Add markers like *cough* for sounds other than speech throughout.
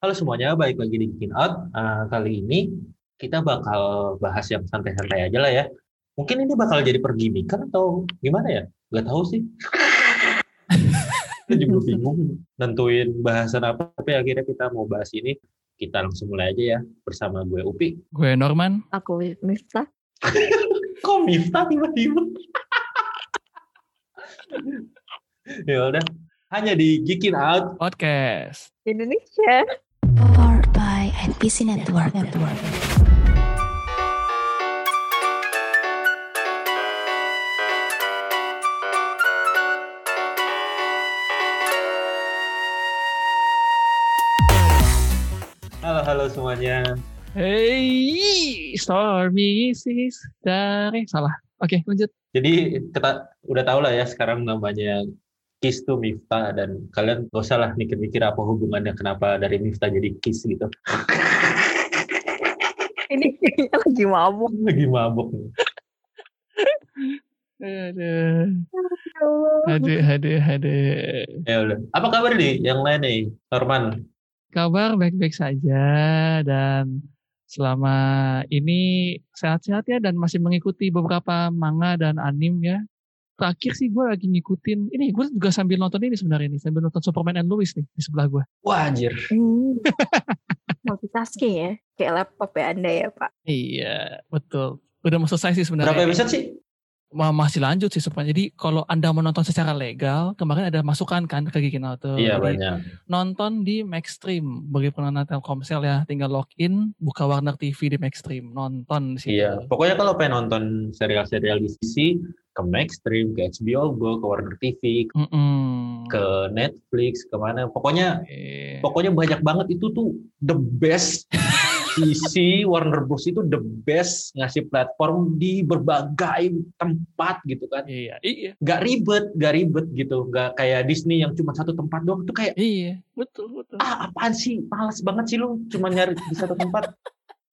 Halo semuanya, balik lagi di Bikin Out. Uh, kali ini kita bakal bahas yang santai-santai aja lah ya. Mungkin ini bakal jadi pergimikan atau gimana ya? Gak tahu sih. kita juga bingung nentuin bahasan apa, tapi akhirnya kita mau bahas ini. Kita langsung mulai aja ya bersama gue Upi. Gue Norman. Aku Miftah. *laughs* Kok Miftah tiba-tiba? ya udah, hanya di Geekin Out Podcast. Indonesia. NPC Network. Network. Halo halo semuanya. Hey, Stormy sis dari salah. Oke, lanjut. Jadi kita udah tahu lah ya sekarang namanya Kiss tuh Miftah dan kalian gak usah lah mikir-mikir apa hubungannya kenapa dari Miftah jadi Kiss gitu. *laughs* Ini lagi mabuk. *laughs* Lagi mabuk. Aduh, aduh, aduh, aduh. Ya udah. Apa kabar nih yang lain nih, Norman? Kabar baik-baik saja dan selama ini sehat-sehat ya dan masih mengikuti beberapa manga dan anim ya. Terakhir sih gue lagi ngikutin, ini gue juga sambil nonton ini sebenarnya nih, sambil nonton Superman and Lois nih di sebelah gue. Wah anjir. Hmm. *laughs* Multitasking ya. Kayak laptop ya Anda ya Pak. Iya, betul. Udah mau selesai sih sebenarnya. Berapa episode sih? Ma- masih lanjut sih sebenarnya. Jadi kalau Anda menonton secara legal, kemarin ada masukan kan ke Gigi Auto. Iya Jadi, banyak. Nonton di Maxstream. Bagi pengguna Telkomsel ya, tinggal login, buka Warner TV di Maxstream, nonton di situ. Iya. Pokoknya kalau pengen nonton serial-serial di sisi ke Maxstream, ke HBO Go, ke Warner TV, Mm-mm. ke Netflix, ke mana. Pokoknya Oke. pokoknya banyak banget itu tuh the best *laughs* isi Warner Bros. itu the best ngasih platform di berbagai tempat gitu kan. Iya, iya, gak ribet gak ribet gitu. Gak kayak Disney yang cuma satu tempat doang. Itu kayak iya, betul, betul. ah apaan sih? Males banget sih lu cuma nyari di satu tempat. *laughs*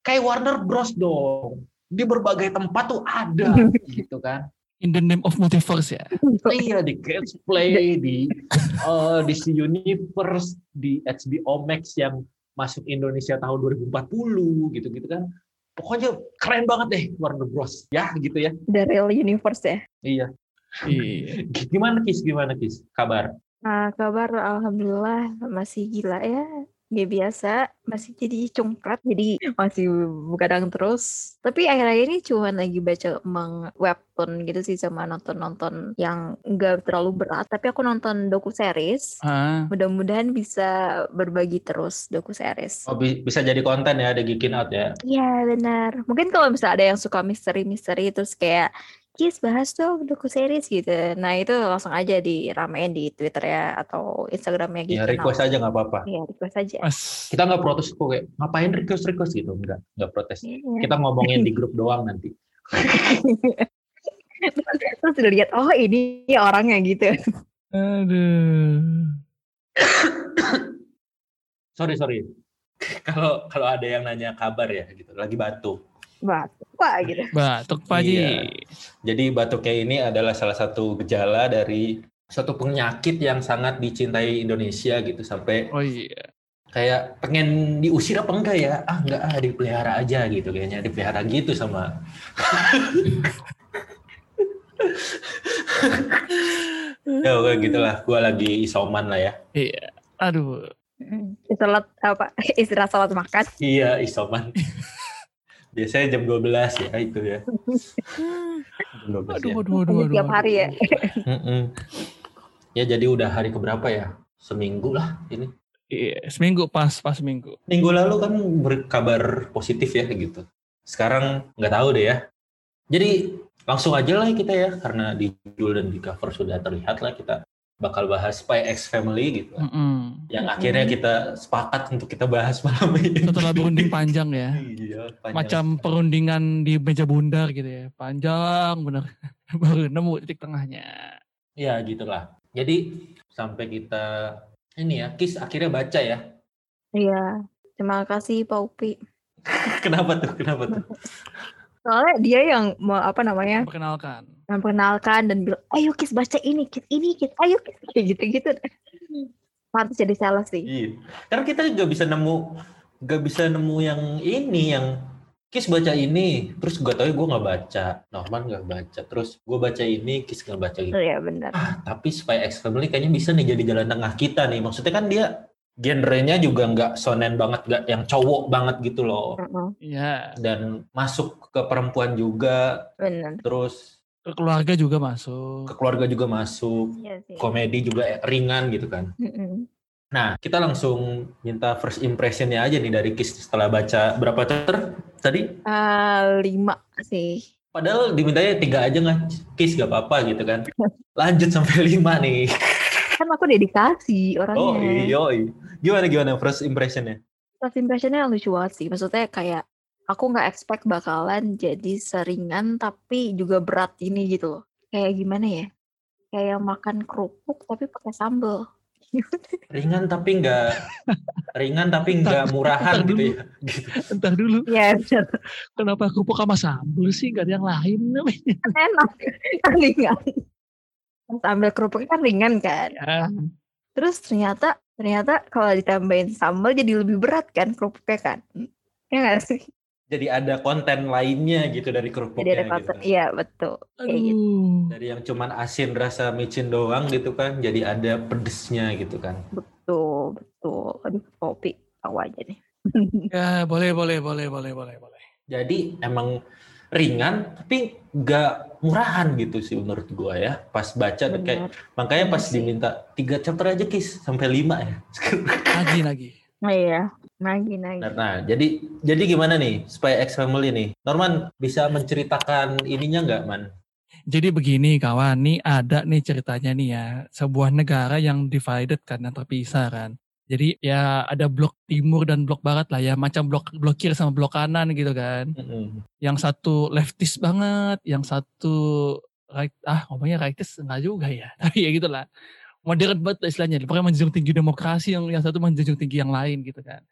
Kayak Warner Bros. dong. Di berbagai tempat tuh ada *laughs* gitu kan In the name of multiverse ya. iya di Catch Play di eh, DC Universe di HBO Max yang masuk Indonesia tahun 2040 gitu-gitu kan pokoknya keren banget deh Warner Bros ya gitu ya The Real Universe ya. iya Iya. *laughs* gimana Kis gimana Kis kabar Nah, kabar Alhamdulillah masih gila ya. Gak biasa, masih jadi congkak, jadi masih begadang terus. Tapi akhir-akhir ini cuma lagi baca emang webtoon gitu sih sama nonton-nonton yang gak terlalu berat. Tapi aku nonton doku series. Ah, Mudah-mudahan bisa berbagi terus doku series. oh bi- bisa jadi konten ya ada Geekin Out ya Iya benar. Mungkin kalau misalnya ada yang suka misteri-misteri terus kayak Kis bahas dong doku series gitu. Nah itu langsung aja diramein di Twitter ya atau Instagramnya gitu. ya request aja nggak apa-apa Iya request aja. pas. kita nggak protes kok kayak ngapain request request gitu enggak nggak protes Iya. kita ngomongin di grup doang nanti *laughs* terus dilihat oh ini orangnya gitu. Aduh. *coughs* sorry sorry kalau kalau ada yang nanya kabar ya gitu lagi batuk Batuk wah gitu. Batuk Pak Haji. Iya. Jadi batuknya ini adalah salah satu gejala dari suatu penyakit yang sangat dicintai Indonesia gitu sampai Oh iya. kayak pengen diusir apa enggak ya? Ah enggak ah dipelihara aja gitu kayaknya dipelihara gitu sama *laughs* ya oke gitulah. Gua lagi isoman lah ya. Iya. Aduh. Istirahat apa? *laughs* Istirahat salat makan. Iya isoman. *laughs* Biasanya jam 12 ya itu ya. Jam 12 ya. Aduh, aduh, aduh, aduh. Tiap hari ya. Ya jadi udah hari keberapa ya? Seminggu lah ini. Iya, seminggu pas, pas seminggu. Minggu lalu kan berkabar positif ya gitu. Sekarang nggak tahu deh ya. Jadi langsung aja lah kita ya karena di judul dan di cover sudah terlihat lah kita bakal bahas Spy X Family gitu. Mm-mm. Yang akhirnya kita sepakat untuk kita bahas malam ini. Setelah berunding panjang ya. Iya, panjang. Macam perundingan di meja bundar gitu ya. Panjang bener. *laughs* Baru nemu titik tengahnya. Ya gitulah. Jadi sampai kita ini ya, Kis akhirnya baca ya. Iya. Terima kasih Pak Upi. *laughs* Kenapa tuh? Kenapa tuh? Soalnya dia yang mau apa namanya Perkenalkan. Memperkenalkan dan bilang, ayo Kis baca ini, Kis ini, Kis, ayo Kis. Kayak gitu-gitu. Pantas jadi sales sih. Iya. Karena kita juga bisa nemu nggak bisa nemu yang ini yang Kis baca ini, terus gue tau gue nggak baca, Norman nggak baca, terus gue baca ini, Kis nggak baca gitu. Oh iya benar. Ah, tapi supaya X Family kayaknya bisa nih jadi jalan tengah kita nih. Maksudnya kan dia genrenya juga nggak sonen banget, nggak yang cowok banget gitu loh. Iya. Dan masuk ke perempuan juga, Benar. terus Ke keluarga juga masuk. ke keluarga juga masuk, Iya sih. komedi juga ringan gitu kan. Mm-mm. Nah, kita langsung minta first impressionnya aja nih dari Kis setelah baca berapa chapter tadi? Ah, lima sih. Padahal dimintanya tiga aja nggak, Kis gak apa-apa gitu kan. Lanjut sampai lima nih. Kan aku dedikasi orangnya. Oh iya, gimana gimana first impressionnya? First impressionnya lucu banget sih. Maksudnya kayak aku nggak expect bakalan jadi seringan tapi juga berat ini gitu loh. Kayak gimana ya? Kayak makan kerupuk tapi pakai sambal. *laughs* Ringan tapi nggak ringan tapi nggak murahan gitu dulu. *laughs* ya. Gitu. Entar dulu, Iya, bener. kenapa kerupuk sama sambal sih? Gak ada yang lain namanya. kan enak. Kan ringan. Sambal kerupuknya kan ringan kan. Ya, Terus ternyata ternyata kalau ditambahin sambal jadi lebih berat kan kerupuknya kan. Ya nggak sih? Jadi ada konten lainnya gitu dari kerupuknya Jadi ada gitu konten. kan. Iya betul. Kayak gitu. aduh. Dari yang cuman asin rasa micin doang gitu kan, jadi ada pedesnya gitu kan. Betul betul. Aduh kopi tahu aja nih. *laughs* Ya, boleh, boleh, boleh, boleh, boleh, boleh. Jadi emang ringan tapi nggak murahan gitu sih menurut gua ya. Pas baca tuh kayak makanya pas sih. diminta tiga chapter aja kis sampai lima ya. Lagi, lagi. Nah, iya. Nagi nagi. Nah, nah, jadi jadi gimana nih supaya X Family nih? Norman bisa menceritakan ininya nggak man? Jadi begini kawan, nih ada nih ceritanya nih ya. Sebuah negara yang divided kan, yang terpisah kan. Jadi ya ada blok timur dan blok barat lah ya, macam blok blok kiri sama blok kanan gitu kan. Mm-mm. Yang satu leftist banget, yang satu right ah ngomongnya rightist enggak juga ya. *laughs* Tapi ya gitulah. Modern banget lah istilahnya. Pokoknya menjunjung tinggi demokrasi yang yang satu menjunjung tinggi yang lain gitu kan.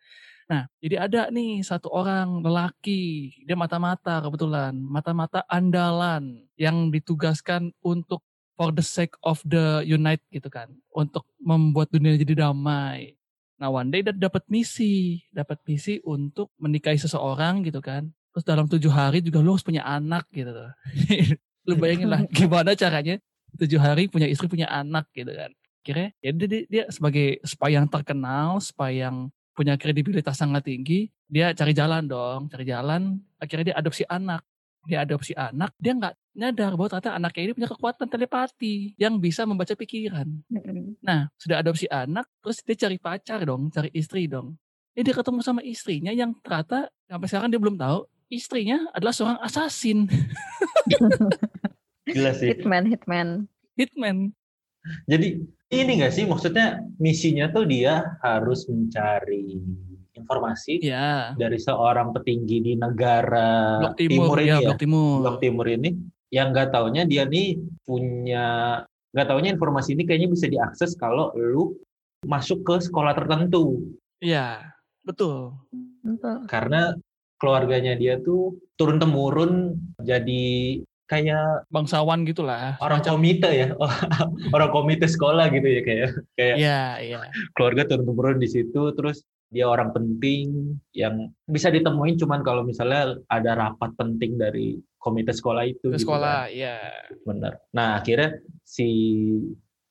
Nah, jadi ada nih satu orang lelaki, dia mata-mata kebetulan, mata-mata andalan yang ditugaskan untuk for the sake of the unite gitu kan, untuk membuat dunia jadi damai. Nah, one day dia dapat misi, dapat misi untuk menikahi seseorang gitu kan. Terus dalam tujuh hari juga lu harus punya anak gitu *laughs* lu bayangin lah gimana caranya tujuh hari punya istri punya anak gitu kan. Kira ya dia, dia, dia sebagai supaya yang terkenal, supaya yang punya kredibilitas sangat tinggi, dia cari jalan dong, cari jalan. Akhirnya dia adopsi anak. Dia adopsi anak, dia nggak nyadar bahwa ternyata anaknya ini punya kekuatan telepati yang bisa membaca pikiran. Nah, sudah adopsi anak, terus dia cari pacar dong, cari istri dong. Eh, dia ketemu sama istrinya yang ternyata sampai sekarang dia belum tahu istrinya adalah seorang assassin, Gila sih. Hitman hitman. hitman. Jadi ini nggak sih maksudnya misinya tuh dia harus mencari informasi Ya, dari seorang petinggi di negara blok timur, ini ya, ya, blok timur. blok timur ini yang nggak taunya dia nih punya nggak taunya informasi ini kayaknya bisa diakses kalau lu masuk ke sekolah tertentu Iya, betul. Betul. karena keluarganya dia tuh turun temurun jadi kayak Bangsawan gitulah. orang Semacam- komite ya *laughs* orang komite sekolah gitu ya kayak kayak Iya, iya. keluarga turun temurun di situ terus dia orang penting yang bisa ditemuin cuman kalau misalnya ada rapat penting dari komite sekolah itu Ke gitu sekolah, kan. iya. bener nah akhirnya si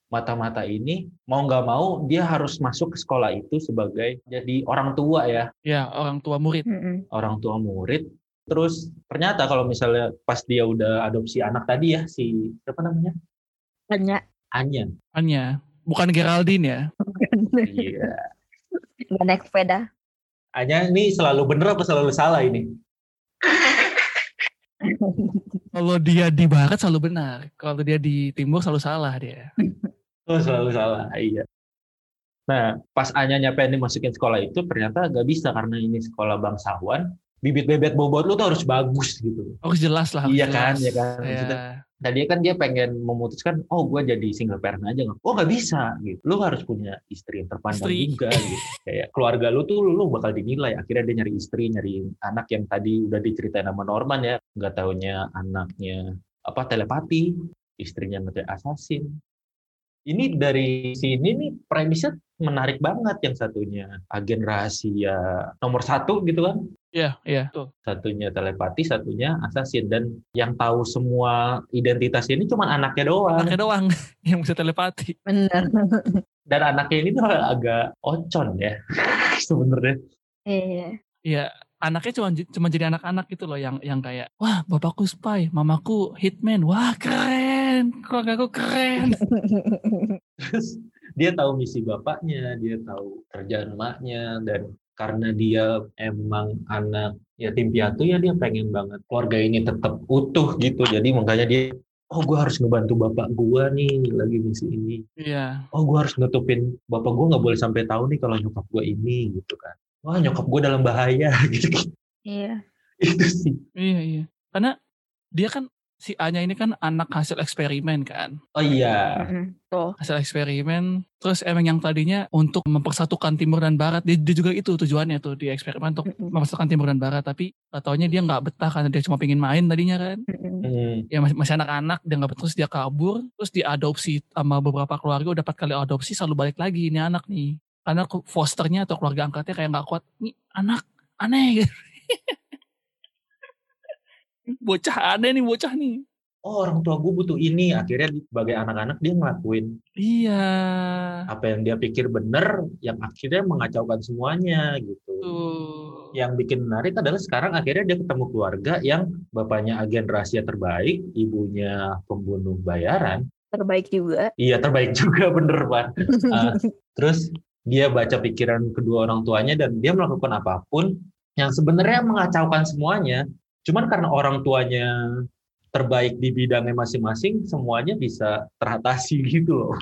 mata-mata ini mau nggak mau dia harus masuk ke sekolah itu sebagai jadi orang tua ya Ya, orang tua murid. Mm-mm. orang tua murid terus ternyata kalau misalnya pas dia udah adopsi anak tadi ya si apa namanya Banyak. Anya Anya, bukan Geraldine ya. iya naik sepeda. Anya ini selalu bener apa selalu salah ini Kalau dia di barat selalu benar, kalau dia di timur selalu salah dia. Oh selalu salah, iya. Nah, pas Anya nyampe dimasukin sekolah itu ternyata gak bisa karena ini sekolah bangsawan. Bibit bebet bobot lu tuh harus bagus gitu. Harus jelas lah. Iya kan, iya kan. Iya. Maksudnya, Tadi kan dia pengen memutuskan, oh gue jadi single parent aja. Oh gak bisa gitu. Lu harus punya istri yang terpandang Istri. juga gitu. Kayak keluarga lu tuh lu bakal dinilai. Akhirnya dia nyari istri, nyari anak yang tadi udah diceritain sama Norman ya. Gak taunya anaknya apa telepati, istrinya ngerti assassin. Ini dari sini nih premisnya menarik banget yang satunya agen rahasia nomor satu gitu kan. Iya, iya. Tuh. Satunya telepati, satunya assassin. Dan yang tahu semua identitas ini cuma anaknya doang. Anaknya doang *laughs* yang bisa telepati. Bener. *laughs* Dan anaknya ini tuh agak ocon ya *laughs* sebenarnya. Iya. Iya, anaknya cuma cuma jadi anak-anak gitu loh yang yang kayak wah bapakku spy, mamaku hitman. Wah, keren. Keluargaku keren. *laughs* Terus dia tahu misi bapaknya, dia tahu kerjaan emaknya, dan karena dia emang anak yatim piatu ya dia pengen banget keluarga ini tetap utuh gitu. Jadi makanya dia oh gue harus ngebantu bapak gue nih lagi misi ini. Iya. Oh gue harus nutupin bapak gue nggak boleh sampai tahu nih kalau nyokap gue ini gitu kan. Wah nyokap gue dalam bahaya *laughs* gitu. Iya. Itu sih. Iya, iya. Karena dia kan si A-nya ini kan anak hasil eksperimen kan. Oh iya. Tuh. Hasil eksperimen. Terus emang yang tadinya untuk mempersatukan timur dan barat. Dia, dia juga itu tujuannya tuh di eksperimen untuk mempersatukan timur dan barat. Tapi taunya dia nggak betah karena dia cuma pengen main tadinya kan. Mm-mm. Hmm. Ya masih, masih anak-anak. Dia nggak betah. Terus dia kabur. Terus diadopsi sama beberapa keluarga. Udah empat kali adopsi selalu balik lagi ini anak nih. Karena fosternya atau keluarga angkatnya kayak nggak kuat. Nih anak aneh *laughs* gitu. Bocah aneh nih bocah nih. Oh orang tua gue butuh ini. Akhirnya di- sebagai anak-anak dia ngelakuin Iya. apa yang dia pikir bener, yang akhirnya mengacaukan semuanya gitu. Tuh. Yang bikin menarik adalah sekarang akhirnya dia ketemu keluarga yang bapaknya agen rahasia terbaik, ibunya pembunuh bayaran. Terbaik juga. Iya terbaik *laughs* juga bener Pak. *laughs* Ah, terus dia baca pikiran kedua orang tuanya dan dia melakukan apa pun yang sebenarnya mengacaukan semuanya. Cuman karena orang tuanya terbaik di bidangnya masing-masing, semuanya bisa teratasi *laughs* gitu loh.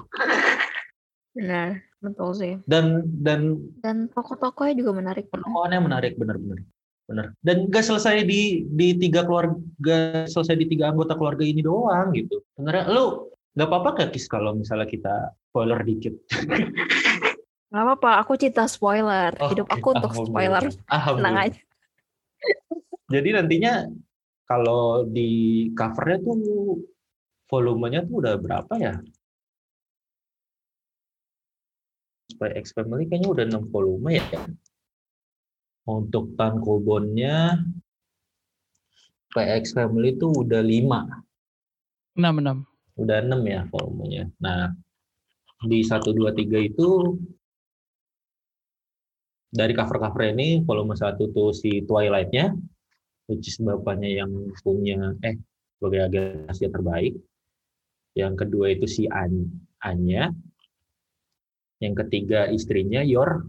Benar. Betul sih. Dan dan Dan tokoh-tokohnya juga menarik. penokohannya menarik bener-bener. Bener. Dan gak selesai di di tiga keluarga, selesai di tiga anggota keluarga ini doang gitu. Sebenarnya lu nggak apa-apa gak Kis kalau misalnya kita spoiler dikit? *laughs* Gak apa-apa, aku cinta spoiler. Hidup Oke, aku untuk spoiler. Tenang aja. Jadi nantinya kalau di covernya tuh volumenya tuh udah berapa ya? Spy X Family kayaknya udah 6 volume ya. Untuk Tankobonnya Spy X Family tuh udah 5. Enam enam. Udah 6 ya volumenya. Nah, di 1 2 3 itu dari cover-cover ini volume 1 tuh si Twilight-nya which is bapaknya yang punya eh sebagai agen rahasia terbaik. Yang kedua itu si An Anya. Yang ketiga istrinya Yor.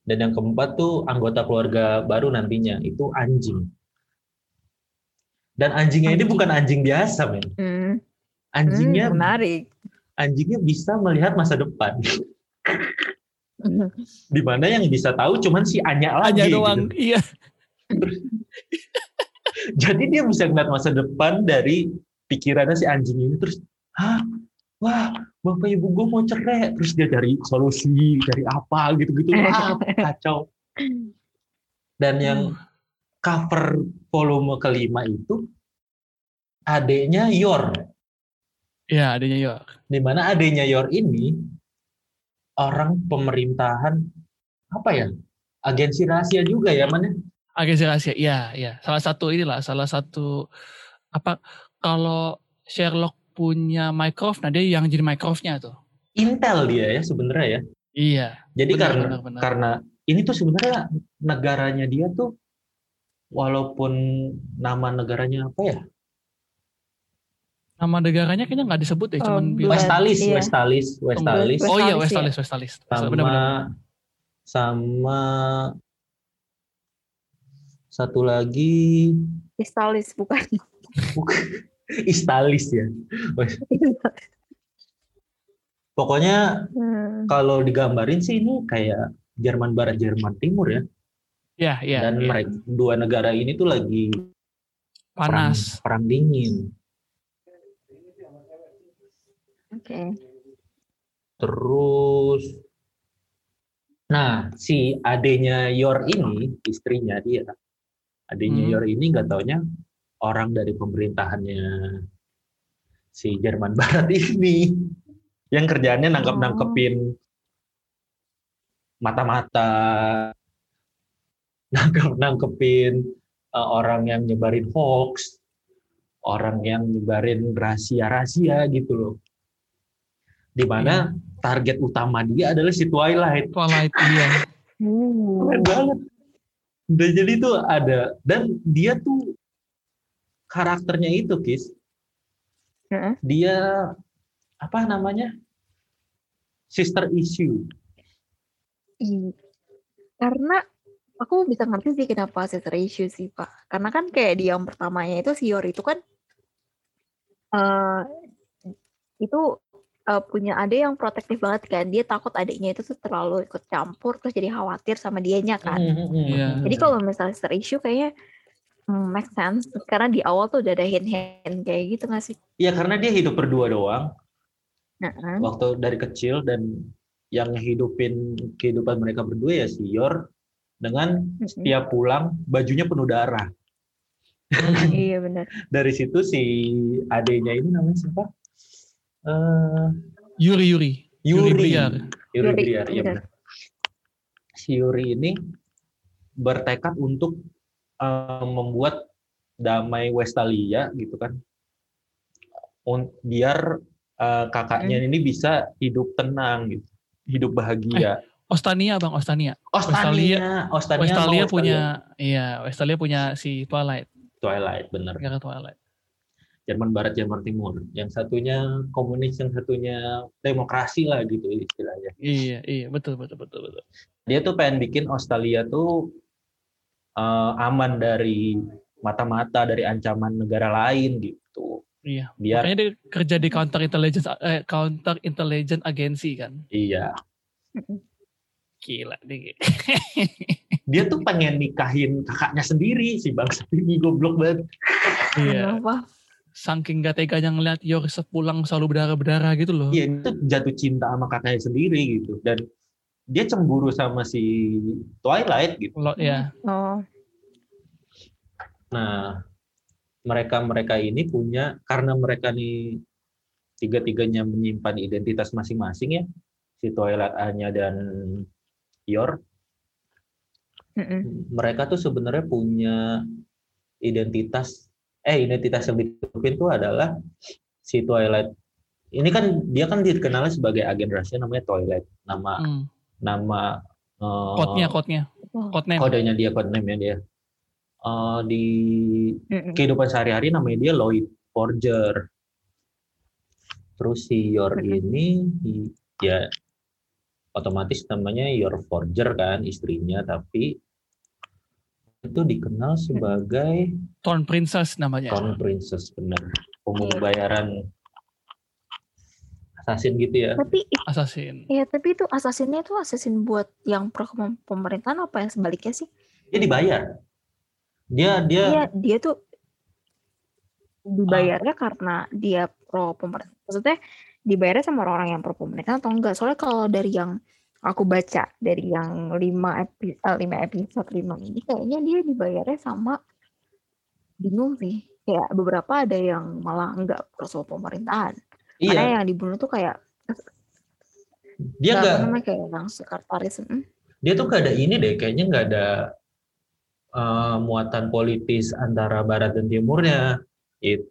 Dan yang keempat tuh anggota keluarga baru nantinya itu anjing. Dan anjingnya ini Anjing. bukan anjing biasa, men. Hmm. Anjingnya Hmm, menarik. anjingnya bisa melihat masa depan. *laughs* Di mana yang bisa tahu cuman si Anya lagi. Aja gitu. doang. Iya. *laughs* Jadi dia bisa ngeliat masa depan dari pikirannya si anjing ini terus, hah, wah, bapak ibu gue mau cerai, terus dia cari solusi, cari apa gitu-gitu, *laughs* wah, kacau. Dan yang cover volume kelima itu adiknya Yor, Iya, adanya yo. di mana adiknya Yor ini orang pemerintahan apa ya, agensi rahasia juga ya, mana? Agensi rahasia. Iya, iya. Salah satu inilah, salah satu apa kalau Sherlock punya Mycroft, nah dia yang jadi Mycroftnya tuh. Intel dia ya sebenarnya ya. Iya. Jadi Benar, karena benar, benar. karena ini tuh sebenarnya negaranya dia tuh walaupun nama negaranya apa ya? Nama negaranya kayaknya nggak disebut cuman Oh, bilang. West- Westalis, iya. Westalis, Westalis Oh iya, Westalis, Westalis, Westalis. sama Benar-benar. sama satu lagi Pistalis bukan. bukan, *laughs* Istalis ya. *laughs* Pokoknya Hmm. kalau digambarin sih ini kayak Jerman Barat Jerman Timur ya. Iya, iya. Dan iya. mereka dua negara ini tuh lagi perang, Panas. perang dingin. Oke. Terus, nah si adenya Yor ini, istrinya dia, adenya Hmm. Yor ini nggak taunya orang dari pemerintahannya si Jerman *laughs* Barat ini. yang kerjaannya nangkep nangkepin mata-mata *laughs* nangkep nangkepin uh, orang yang nyebarin hoax orang yang nyebarin rahasia-rahasia gitu loh di mana target utama dia adalah si Twilight Twilight iya. *laughs* keren banget dan jadi tuh ada dan dia tuh karakternya itu kis dia apa namanya sister issue Iya. Karena aku bisa ngerti sih kenapa sister issue sih Pak. Karena kan kayak di yang pertamanya itu si Yor itu kan eh itu eh, punya adik yang protektif banget kan. Dia takut adiknya itu tuh terlalu ikut campur terus jadi khawatir sama dianya kan. Iya. Jadi kalau misalnya sister issue kayaknya hmm, make sense karena di awal tuh udah ada hint-hint kayak gitu nggak sih? Iya karena dia hidup berdua doang Nah, waktu dari kecil dan yang hidupin kehidupan mereka berdua ya si Yor dengan setiap pulang bajunya penuh darah. iya benar. *laughs* Dari situ si adenya ini namanya siapa? Eh Yuri Yuri. Yuri. Briar. Yuri Yuri, Briar, iya benar. Si Yuri ini bertekad untuk eh, membuat damai Westalia gitu kan. Un- biar eh, kakaknya Hmm. ini bisa hidup tenang gitu. Hidup bahagia. Ostania bang Ostania. Ostania, Ostania, Westalia mau punya iya Westalia punya si Twilight. Twilight, bener. Negara Twilight. Jerman Barat, Jerman Timur. Yang satunya komunis, yang satunya demokrasi lah gitu istilahnya. Iya iya betul betul betul betul. Dia tuh pengen bikin Australia tuh eh, aman dari mata-mata, dari ancaman negara lain gitu. Iya. Biar Makanya dia kerja di counter intelligence eh, counter intelligence agency kan. iya, Gila deh. dia tuh pengen nikahin kakaknya sendiri si bangsa ini goblok banget. iya. Kenapa? Saking gak teganya ngeliat Yor sepulang selalu berdarah-berdarah gitu loh. Iya, itu jatuh cinta sama kakaknya sendiri gitu dan dia cemburu sama si Twilight gitu. Lo, ya. Oh, Nah, mereka-mereka ini punya karena mereka nih tiga-tiganya menyimpan identitas masing-masing ya, si Twilight, Anya dan Yor. Mereka tuh sebenarnya punya identitas eh identitas yang ditutupin tuh adalah si Twilight. Ini kan dia kan dikenalnya sebagai agen rahasia namanya Twilight. Nama Hmm. nama eh, Code-nya, code-nya. Oh. Code name. kodenya dia code name-nya dia. Eh, di kehidupan sehari-hari namanya dia Lloyd Forger. Terus si Yor ini ya otomatis namanya Yor Forger kan istrinya tapi itu dikenal sebagai Thorn Princess namanya. Crown Princess benar pembunuh bayaran assassin gitu ya. Tapi Assassin. ya tapi itu asasinnya itu asasin buat yang pro pem- pemerintahan apa yang sebaliknya sih? Dia dibayar. Dia dia Dia dia tuh dibayarnya karena dia pro pemerintah. Maksudnya dibayarnya sama orang-orang yang pro pemerintah atau enggak? Soalnya kalau dari yang aku baca dari yang lima epi, eh, lima episode lima ini kayaknya dia dibayarnya sama bingung sih. Kayak beberapa ada yang malah enggak sama pemerintahan. iya Karena yang dibunuh tuh kayak dia apa nggak namanya kayak yang sekretaris. dia tuh gak ada ini deh kayaknya nggak ada eh, muatan politis antara barat dan timurnya It-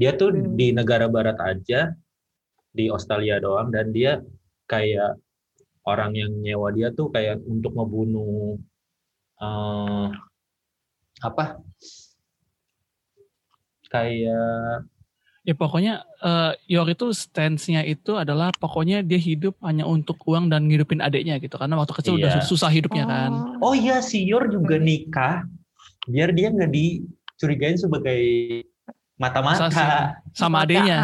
dia tuh Hmm. di negara barat aja di Australia doang dan dia kayak orang yang nyewa dia tuh kayak untuk ngebunuh eh, apa kayak Ya pokoknya eh, Yor itu stance-nya itu adalah pokoknya dia hidup hanya untuk uang dan ngidupin adiknya gitu. Karena waktu kecil udah Iya. sus- susah hidupnya kan. Oh, oh iya si Yor juga nikah biar dia nggak dicurigain sebagai mata-mata. Sama Mata. adiknya.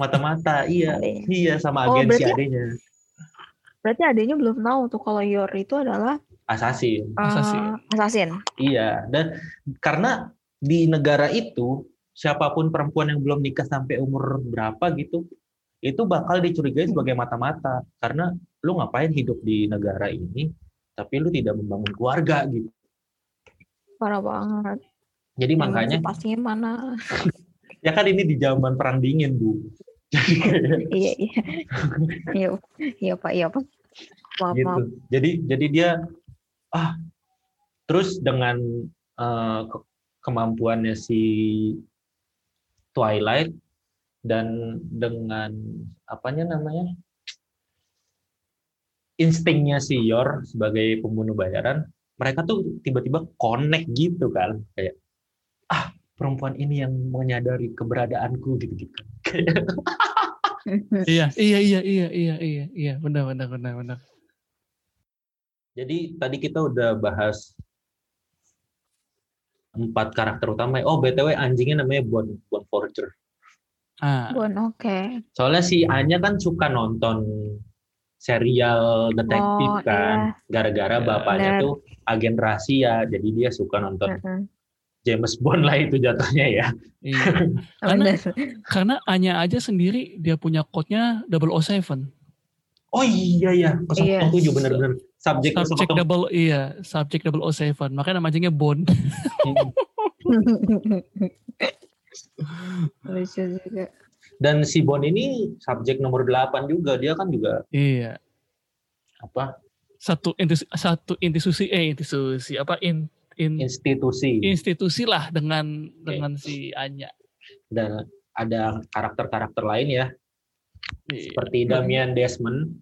mata-mata iya iya sama Oh, agensi berarti- adanya Berarti adanya belum tahu tuh kalau Yor itu adalah assassin eh, Assassin. assassin. iya dan karena di negara itu siapa pun perempuan yang belum nikah sampai umur berapa gitu itu bakal dicurigai sebagai mata-mata karena lu ngapain hidup di negara ini tapi lu tidak membangun keluarga gitu Parah banget. jadi makanya pastinya mana? *laughs* ya kan ini di zaman perang dingin bu Jadi *laughs* Iya iya. Iya iya Pak, iya Pak. Maaf gitu. maaf. Jadi jadi dia ah terus dengan ke- kemampuannya si Twilight dan dengan apanya namanya instingnya si Yor sebagai pembunuh bayaran, mereka tuh tiba-tiba connect gitu kan kayak ah perempuan ini yang menyadari keberadaanku gitu-gitu. *laughs* Kayak *laughs* Iya, iya, iya, iya, iya, iya, iya, benar, benar, benar, benar. Jadi tadi kita udah bahas empat karakter utama. Oh btw anjingnya namanya Bon Bon Forger. Ah, Bon, oke. Soalnya si Anya kan suka nonton serial detektif Oh, kan. Gara-gara Ya, bapaknya benar. tuh agen rahasia, jadi dia suka nonton Heeh. James Bond lah itu jatuhnya ya. iya. *laughs* Karena-. Karena Anya aja sendiri dia punya code-nya 007. Oh iya ya, 007 Iya. bener-bener. Subjek Subject 007. double iya, subject 007. Makanya nama anjingnya Bond. *laughs* Lucu juga. Dan si Bond ini subjek nomor 8 juga. Dia kan juga iya. apa Satu intis- satu institusi eh institusi apa in, in institusi. institusi lah dengan dengan si Anya. Dan ada karakter-karakter lain ya, Iya. seperti Damian Desmond.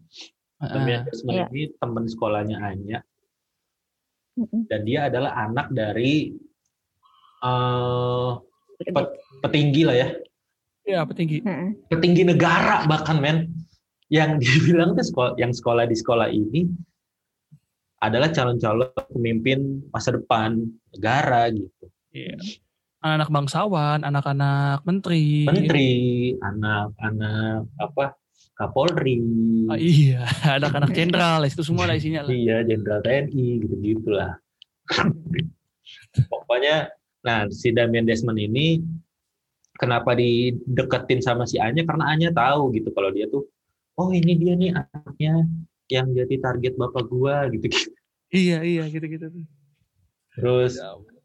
Ah, Damian Desmond Iya. ini teman sekolahnya Anya dan dia adalah anak dari eh, pe- petinggi lah ya, Iya, petinggi. Heeh. petinggi negara bahkan men. Yang *laughs* dibilang tuh sekolah, yang sekolah di sekolah ini adalah calon-calon pemimpin masa depan negara gitu. Iya. Anak-anak bangsawan, anak-anak menteri. Menteri, anak-anak apa Kapolri, Ah, iya, *laughs* anak-anak jenderal, itu semua lah isinya lah. iya jenderal TNI gitu-gitulah. Pokoknya, nah si Damian Desmond ini kenapa dideketin sama si Anya karena Anya tahu gitu kalau dia tuh, oh ini dia nih anaknya yang jadi target bapak gua gitu. Iya, iya, gitu-gitu. tuh. Terus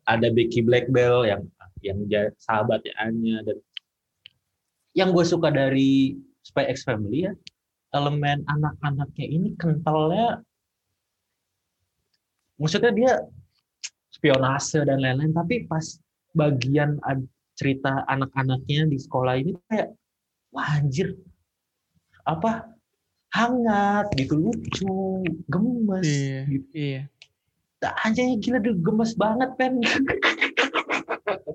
ada Becky Blackbell yang yang sahabatnya Anya dan yang gue suka dari Spy X Family ya elemen anak-anaknya ini kentalnya maksudnya dia spionase dan lain-lain tapi pas bagian cerita anak-anaknya di sekolah ini kayak wah anjir apa hangat gitu lucu gemes Iya, gitu. iya. aja gila dia gemes banget pen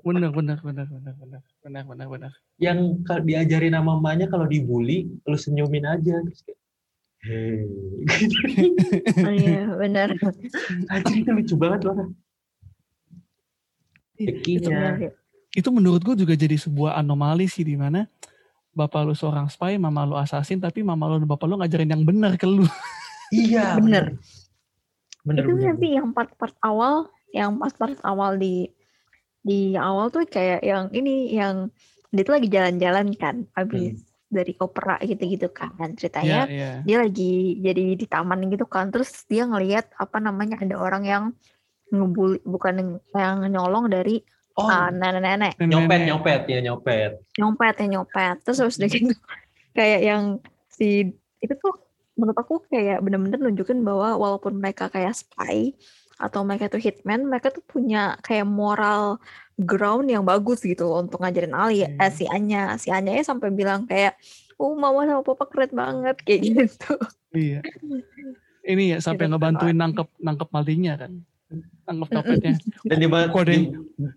Benar, benar, benar, benar, benar, benar, benar, benar. yang kalau diajarin sama mamanya kalau dibully lu senyumin aja terus kayak hey *laughs* Oh, iya, benar. anjir itu lucu banget loh Iya, Benar. Itu menurut gue juga jadi sebuah anomali sih di mana bapak lu seorang spy, mama lu assassin, tapi mama lu dan bapak lu ngajarin yang benar ke lu. iya *laughs* Bener. bener itu bener, nanti yang part-part awal, yang part-part awal di di awal tuh kayak yang ini yang dia tuh lagi jalan-jalan kan, habis dari opera gitu-gitu kan ceritanya. Iya, iya. Dia lagi jadi di taman gitu kan, terus dia ngelihat apa namanya ada orang yang ngebully bukan yang nyolong dari oh ah, nenek-nenek nyopet nyopet ya nyopet nyopet ya nyopet terus habis udah gitu *laughs* kayak yang si itu tuh menurut aku kayak bener-bener nunjukin bahwa walaupun mereka kayak spy atau mereka tuh hitman mereka tuh punya kayak moral ground yang bagus gitu loh untuk ngajarin Ali Iya. eh, si Anya si Anya ya sampai bilang kayak oh mama sama papa keren banget kayak *laughs* gitu Iya. Ini ya sampai Gitu. ngebantuin nangkep nangkep malingnya kan. Nangkep copetnya. dan di di,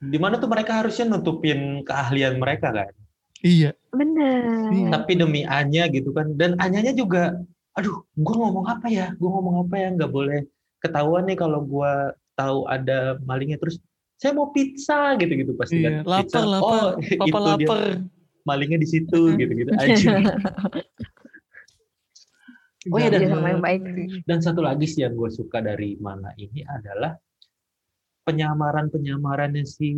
di mana tuh mereka harusnya nutupin keahlian mereka kan Iya. bener Iya. tapi demi Anya gitu kan dan Anyanya juga aduh gua ngomong apa ya gua ngomong apa ya nggak boleh ketahuan nih kalau gua tahu ada malingnya terus saya mau pizza gitu gitu pasti Iya. kan Lapar, lapar. oh Papa *laughs* itu dia lapar. malingnya di situ gitu gitu aja *laughs* Oh iya, dan- sama yang baik sih. dan satu lagi sih yang gue suka dari mana ini adalah penyamaran penyamarannya si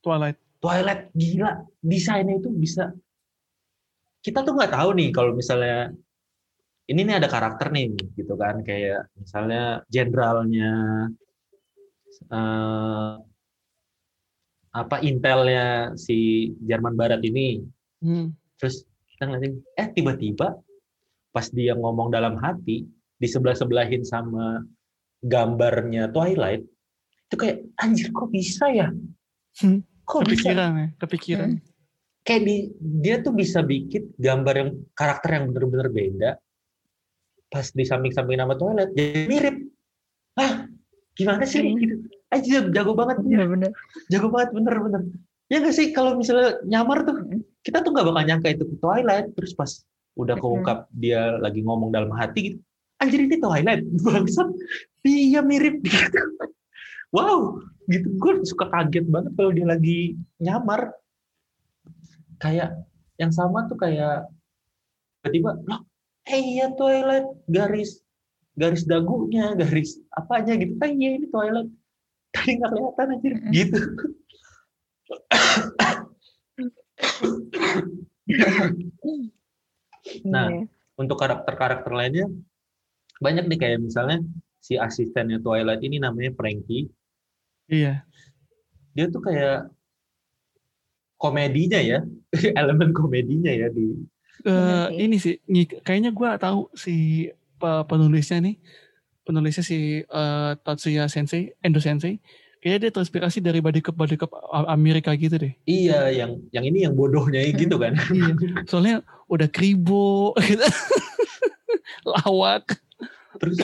Twilight. Twilight gila desainnya itu bisa kita tuh nggak tahu nih kalau misalnya ini nih ada karakter nih gitu kan kayak misalnya jenderalnya eh, apa intelnya si Jerman Barat ini Hmm. terus Kita ngeliatin, eh tiba-tiba pas dia ngomong dalam hati di sebelah sebelahin sama gambarnya Twilight itu kayak anjir kok bisa ya Hmm. kok bisa Kepikiran ya, kepikiran. kayak di, dia tuh bisa bikin gambar yang karakter yang bener-bener beda pas di samping-samping nama Twilight jadi mirip ah gimana sih Hmm. gitu anjir jago banget dia Bener-bener. jago banget bener-bener ya nggak sih kalau misalnya nyamar tuh Mm. kita tuh nggak bakal nyangka itu Twilight terus pas udah Mm-mm. keungkap dia lagi ngomong dalam hati gitu anjir ini Twilight *laughs* bangsat iya mirip *laughs* gitu wow gitu. Gue suka kaget banget kalau dia lagi nyamar. Kayak yang sama tuh kayak tiba-tiba loh eh iya Twilight garis garis dagunya garis apanya gitu. Kan iya ini Twilight tadi nggak kelihatan anjir. Mm-mm. gitu. Nah, Iya. untuk karakter-karakter lainnya banyak nih kayak misalnya si asistennya Twilight ini namanya Frankie Iya. dia tuh kayak komedinya ya *laughs* elemen komedinya ya di Eh, sih. ini sih, kayaknya gua tahu si pe- penulisnya nih, penulisnya si eh, Tatsuya Sensei, Endo Sensei, kayaknya dia terinspirasi dari body cup body cup Amerika gitu deh. iya yang yang ini yang bodohnya *laughs* gitu kan *laughs* Iya. Soalnya udah kribo, gitu. lawak. terus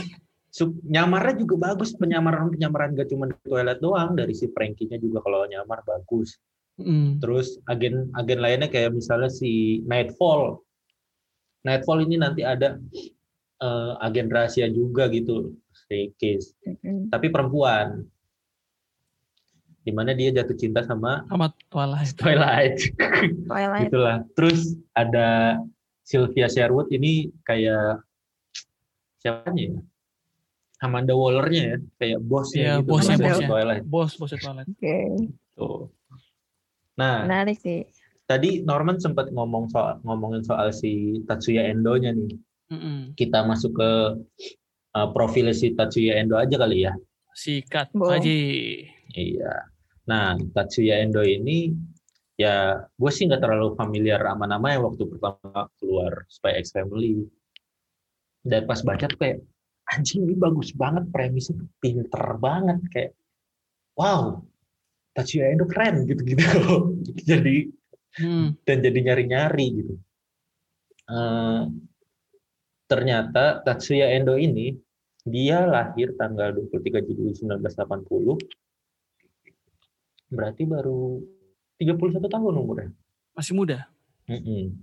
nyamarnya juga bagus penyamaran penyamaran gak cuma di Twilight doang dari si Frankie-nya juga kalau nyamar bagus Mm. terus agen agen lainnya kayak misalnya si Nightfall Nightfall ini nanti ada eh, agen rahasia juga gitu si Case Mm-mm. tapi perempuan di mana dia jatuh cinta sama Sama Twilight. Twilight Twilight. gitulah terus ada Sylvia Sherwood ini kayak siapanya ya Amanda Wallernya ya kayak bosnya Iya, gitu bosnya, bosnya bosnya. Twilight Bos, bosnya Twilight. Oke. tuh nah Menarik sih. tadi Norman sempat ngomong soal ngomongin soal si Tatsuya Endo-nya nih Mm-mm. kita masuk ke uh, profil si Tatsuya Endo aja kali ya Sikat aja. Iya. Nah, Tatsuya Endo ini ya gue sih nggak terlalu familiar sama nama yang waktu pertama keluar Spy X Family. Dan pas baca tuh kayak anjing ini bagus banget premisnya tuh pinter banget kayak wow Tatsuya Endo keren gitu-gitu. *laughs* jadi Hmm. dan jadi nyari-nyari gitu. Eh, ternyata Tatsuya Endo ini dia lahir tanggal 23 Juli 1980. Berarti baru 31 tahun umurnya. Masih muda. Mm-mm.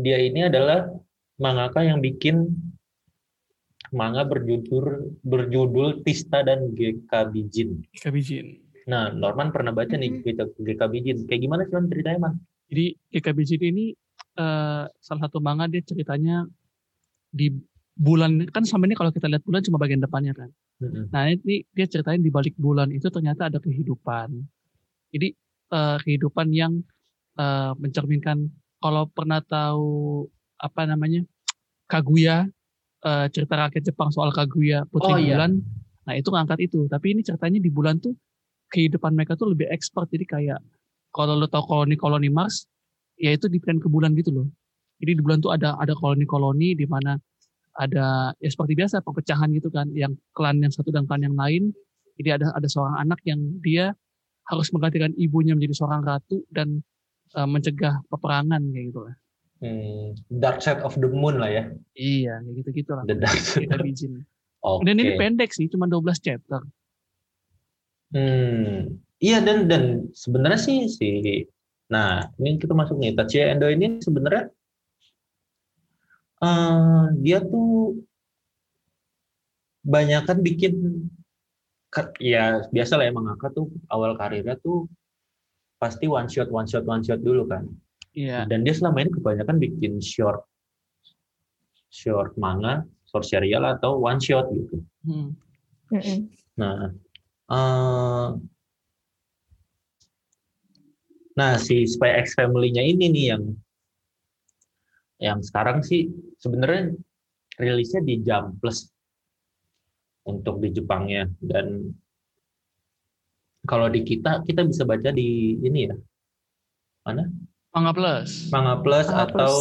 Dia ini adalah mangaka yang bikin manga berjudul berjudul Tista dan GK Bijin. Ika Bijin. Nah, Norman pernah baca nih GK, GK Bijin. Kayak gimana sih Man, ceritanya, Man? Jadi Ika Bijin ini eh, salah satu manga dia ceritanya di bulan kan sama ini kalau kita lihat bulan cuma bagian depannya kan. Nah ini dia ceritain di balik bulan itu ternyata ada kehidupan. Jadi eh, kehidupan yang eh, mencerminkan kalau pernah tahu apa namanya Kaguya eh, cerita rakyat Jepang soal Kaguya Putri Oh, iya. Bulan. Nah itu ngangkat itu. Tapi ini ceritanya di bulan tuh kehidupan mereka tuh lebih expert. Jadi kayak kalau lo tahu koloni-koloni Mars, ya itu dipindahin ke bulan gitu loh. Jadi di bulan tuh ada ada koloni-koloni di mana ada ya seperti biasa perpecahan gitu kan, yang klan yang satu dan klan yang lain. Jadi ada ada seorang anak yang dia harus menggantikan ibunya menjadi seorang ratu dan eh, mencegah peperangan kayak gitu lah. Hmm, Dark Side of the Moon lah ya. Iya, kayak gitu-gitu lah. The Dark Side. Kita bijin. Oke. Dan ini pendek sih, cuma 12 chapter. Hmm, iya dan dan sebenarnya sih si nah ini kita masuk nih Tatsuya Endo ini sebenarnya eh, dia tuh banyakan bikin ka- ya biasa lah ya mangaka tuh awal karirnya tuh pasti one shot one shot one shot dulu kan Iya. dan dia selama ini kebanyakan bikin short short manga short serial atau one shot gitu. Hmm. Nah, eh, nah si Spy X Family-nya ini nih yang yang sekarang sih sebenarnya rilisnya di Jump Plus untuk di Jepangnya. Dan kalau di kita kita bisa baca di ini ya. Mana Manga Plus. Manga Plus Manga atau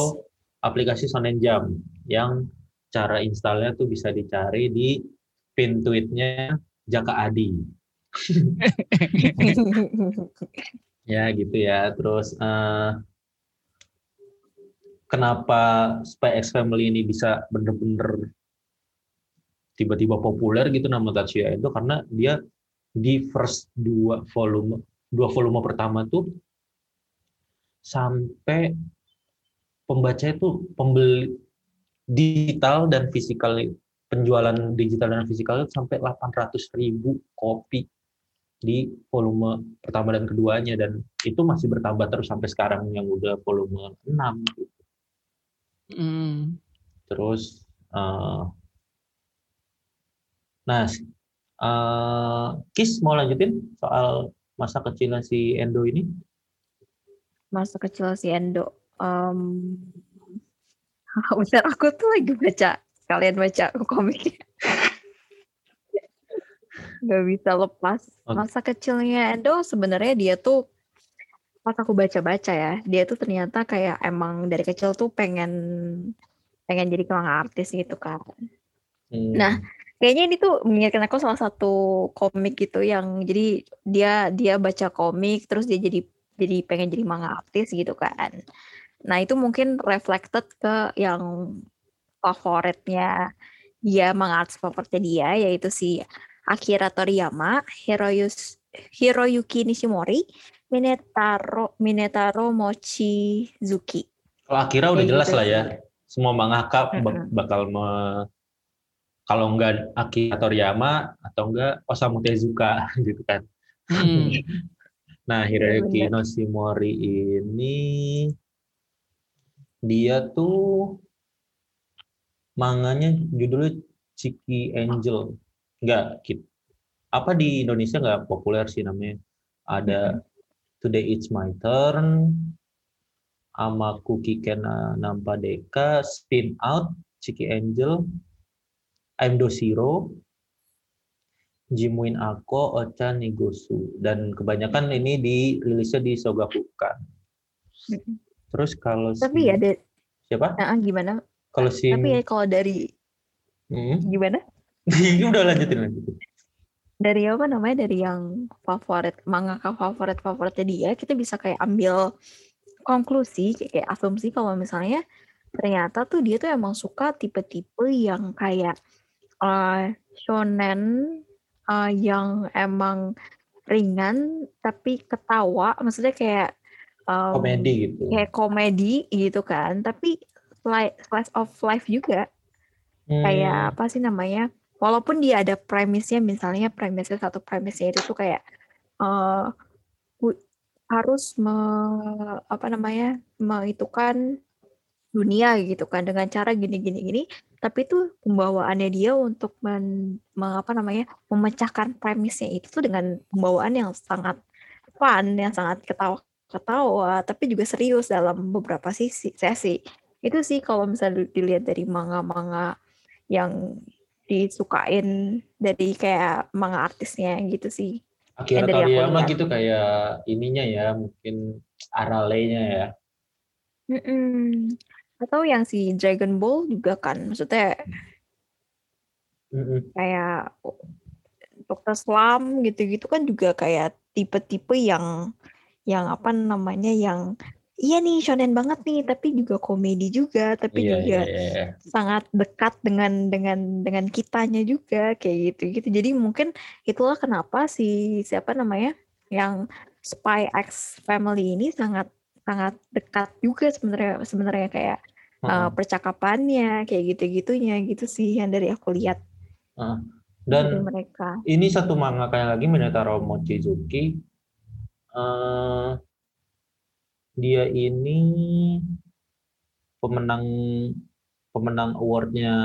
aplikasi Shonen Jump yang cara installnya tuh bisa dicari di pin tweetnya Jaka Adi. *laughs* ya gitu ya. Terus eh, kenapa Spy X Family ini bisa bener-bener tiba-tiba populer gitu nama Tatsuya Endo karena dia di first dua volume dua volume pertama tuh sampai pembaca itu pembeli digital dan fisikal penjualan digital dan fisikal itu sampai 800 ribu kopi di volume pertama dan keduanya dan itu masih bertambah terus sampai sekarang yang udah volume 6 gitu. Hmm. Terus uh, nah uh, Kis mau lanjutin soal masa kecilnya si Endo ini? Masa kecil si Endo. Um, *laughs* bentar, aku tuh lagi baca. Kalian baca *laughs* komiknya. Gak bisa lepas. Masa kecilnya Endo sebenarnya dia tuh pas aku baca-baca ya, dia tuh ternyata kayak emang dari kecil tuh pengen pengen jadi manga artis gitu kan. Hmm. Nah, kayaknya ini tuh mengingatkan aku salah satu komik gitu yang jadi dia dia baca komik terus dia jadi jadi pengen jadi manga artis gitu kan. Nah, itu mungkin reflected ke yang favoritnya dia manga artis favoritnya dia yaitu si Akira Toriyama, Hiroyus Hiroyuki Nishimori, Minetaro Minetaro Mochizuki. Kalau Akira udah jelas gitu lah ya. Semua mangaka bakal me- kalau enggak Akira Toriyama atau enggak Osamu Tezuka *laughs* gitu kan. Hmm. *laughs* Nah, Hiroyuki bener. Noshimori ini dia tuh manganya judulnya Chiki Angel. Enggak, Kit. Apa di Indonesia nggak populer sih namanya. Ada Today It's My Turn, Amaku Kikena Nampa Deka, Spin Out, Chiki Angel, I'm Do Zero, Jimuin Ako, Ocha Nigosu. Dan kebanyakan ini dirilisnya di Sogakukan. Mm-mm. Terus kalau si, Tapi ya ada siapa? nah, gimana? Kalau si Tapi ya kalau dari Hmm? gimana? *laughs* Ini udah lanjutin lanjutin. dari apa namanya dari yang favorit mangaka favorit favoritnya dia kita bisa kayak ambil konklusi kayak, kayak asumsi kalau misalnya ternyata tuh dia tuh emang suka tipe-tipe yang kayak eh, shonen eh, yang emang ringan tapi ketawa maksudnya kayak em, Komedi gitu. kayak komedi gitu kan tapi sli- slice of life juga Hmm, kayak apa sih namanya walaupun dia ada premisnya misalnya premisnya satu premisnya itu tuh kayak wu- harus me, apa namanya mengitukan dunia gitu kan dengan cara gini gini gini tapi itu pembawaannya dia untuk men, me- apa namanya memecahkan premisnya itu tuh dengan pembawaan yang sangat fun yang sangat ketawa ketawa tapi juga serius dalam beberapa sisi sesi itu sih kalau misalnya dilihat dari manga-manga yang disukain dari kayak manga artisnya gitu sih. Akira yang dari aku Toriyama gitu kayak ininya ya, mungkin aralenya ya. Mm-mm. Atau yang si Dragon Ball juga kan, maksudnya Mm-mm. kayak Dokter Slam gitu-gitu kan juga kayak tipe-tipe yang yang apa namanya yang iya nih shonen banget nih tapi juga komedi juga tapi Iya, juga iya, iya. sangat dekat dengan dengan dengan kitanya juga kayak gitu gitu jadi mungkin itulah kenapa si siapa namanya yang Spy X Family ini sangat sangat dekat juga sebenarnya sebenarnya kayak uh, percakapannya kayak gitu gitunya gitu sih yang dari aku lihat dari Dan mereka ini satu manga kayak lagi Minetaro Mochizuki. Eh, dia ini pemenang pemenang awardnya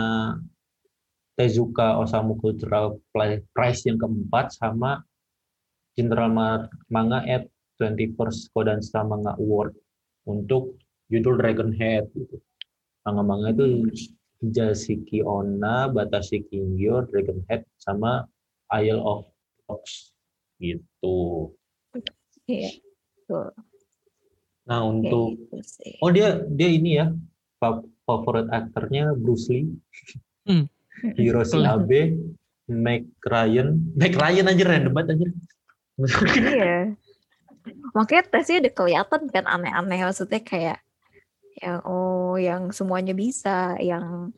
Tezuka Osamu Cultural Prize yang keempat sama General Ma- Manga at 21st Kodansha Manga Award untuk judul Dragon Head gitu. Manga-manga itu Jasiki Onna, Batashi Kingyo, Dragon Head sama Isle of Dogs gitu. Iya, betul. Nah untuk gitu oh dia dia ini ya fa- favorit aktornya Bruce Lee, Hmm. Hiroshi. Abe, Meg Ryan, Meg Ryan anjir random banget anjir. Iya. Makanya tesnya udah kelihatan kan aneh-aneh maksudnya kayak yang oh yang semuanya bisa, yang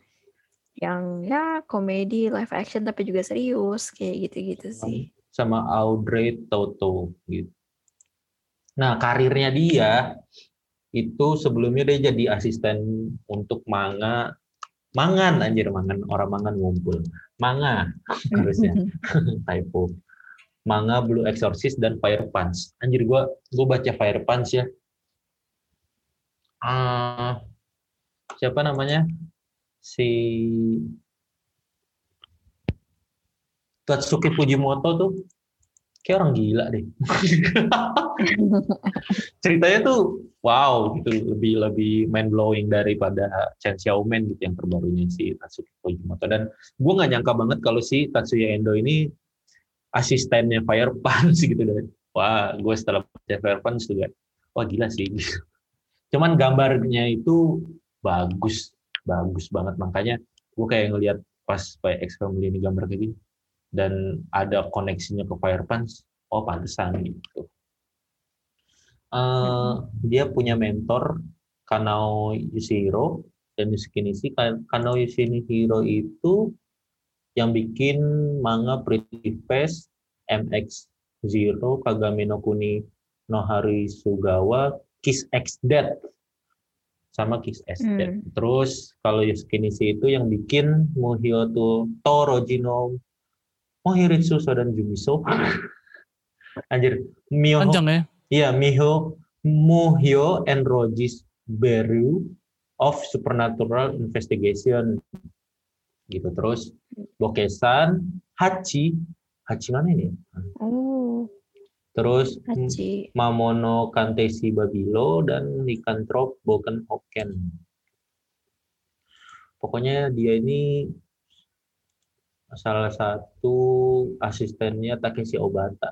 yang ya komedi live action tapi juga serius kayak gitu-gitu sih. sama Audrey Toto gitu. Nah, karirnya dia itu sebelumnya dia jadi asisten untuk manga mangan anjir mangan orang mangan ngumpul. Manga *laughs* harusnya *laughs* typo. Manga Blue Exorcist dan Fire Punch. Anjir gua gua baca Fire Punch ya. Ah siapa namanya? Si Tatsuki Fujimoto tuh kayak orang gila deh. *laughs* Ceritanya tuh wow gitu lebih lebih mind blowing daripada Chen Xiaomen gitu yang terbarunya si Tatsuki Fujimoto dan gue nggak nyangka banget kalau si Tatsuya Endo ini asistennya Fire Punch *laughs* gitu dan wah gue setelah baca Fire Punch juga wah gila sih gitu. Cuman gambarnya itu bagus bagus banget makanya gue kayak ngelihat pas X Family ini gambar kayak gini dan ada koneksinya ke Fire oh pantesan gitu. Eh, dia punya mentor Kanao Yoshihiro dan Yusuke Kanao Yoshihiro itu yang bikin manga Pretty Face, MX Zero, Kagame no Kuni no Hari Sugawa, Kiss X Dead sama Kiss X Dead. Hmm. Terus kalau Yusuke itu yang bikin Muhyo to Torojino Mohiritsu Sodan Jumiso. *clears throat* Anjir, Miho. Panjang ya. Iya, Miho Muhyo and Rogis Beru of Supernatural Investigation. Gitu terus Bokesan, Hachi, Hachi mana ini? Oh, Terus Haji. Mamono Kantesi Babilo dan Lycanthrope Boken Hoken. Pokoknya dia ini salah satu asistennya Takeshi Obata.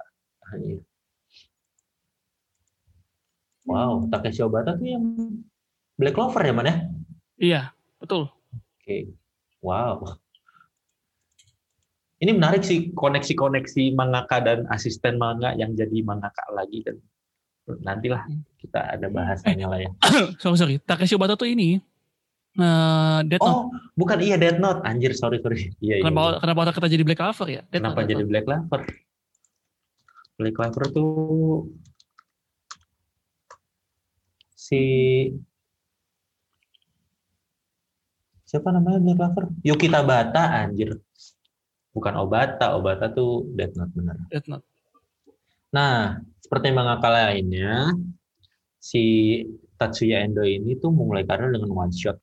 Wow, Takeshi Obata tuh yang Black Clover ya mana? Iya, betul. Oke. Wow. Ini menarik sih koneksi-koneksi mangaka dan asisten manga yang jadi mangaka lagi dan nantilah kita ada bahasannya lah ya. *coughs* sorry, sorry. Takeshi Obata tuh ini eh Death Note. Oh, bukan iya Death Note. Anjir, sorry sorry. Iya, iya. kenapa iya. kenapa otak kita jadi Black Clover ya? Death Kenapa Note, jadi Note. Black Clover? Black Clover tuh si siapa namanya Black Clover? Yuki Tabata anjir. Bukan Obata, Obata tuh Death Note bener. Death Note. Nah, seperti mangaka lainnya, si Tatsuya Endo ini tuh mulai karir dengan one shot.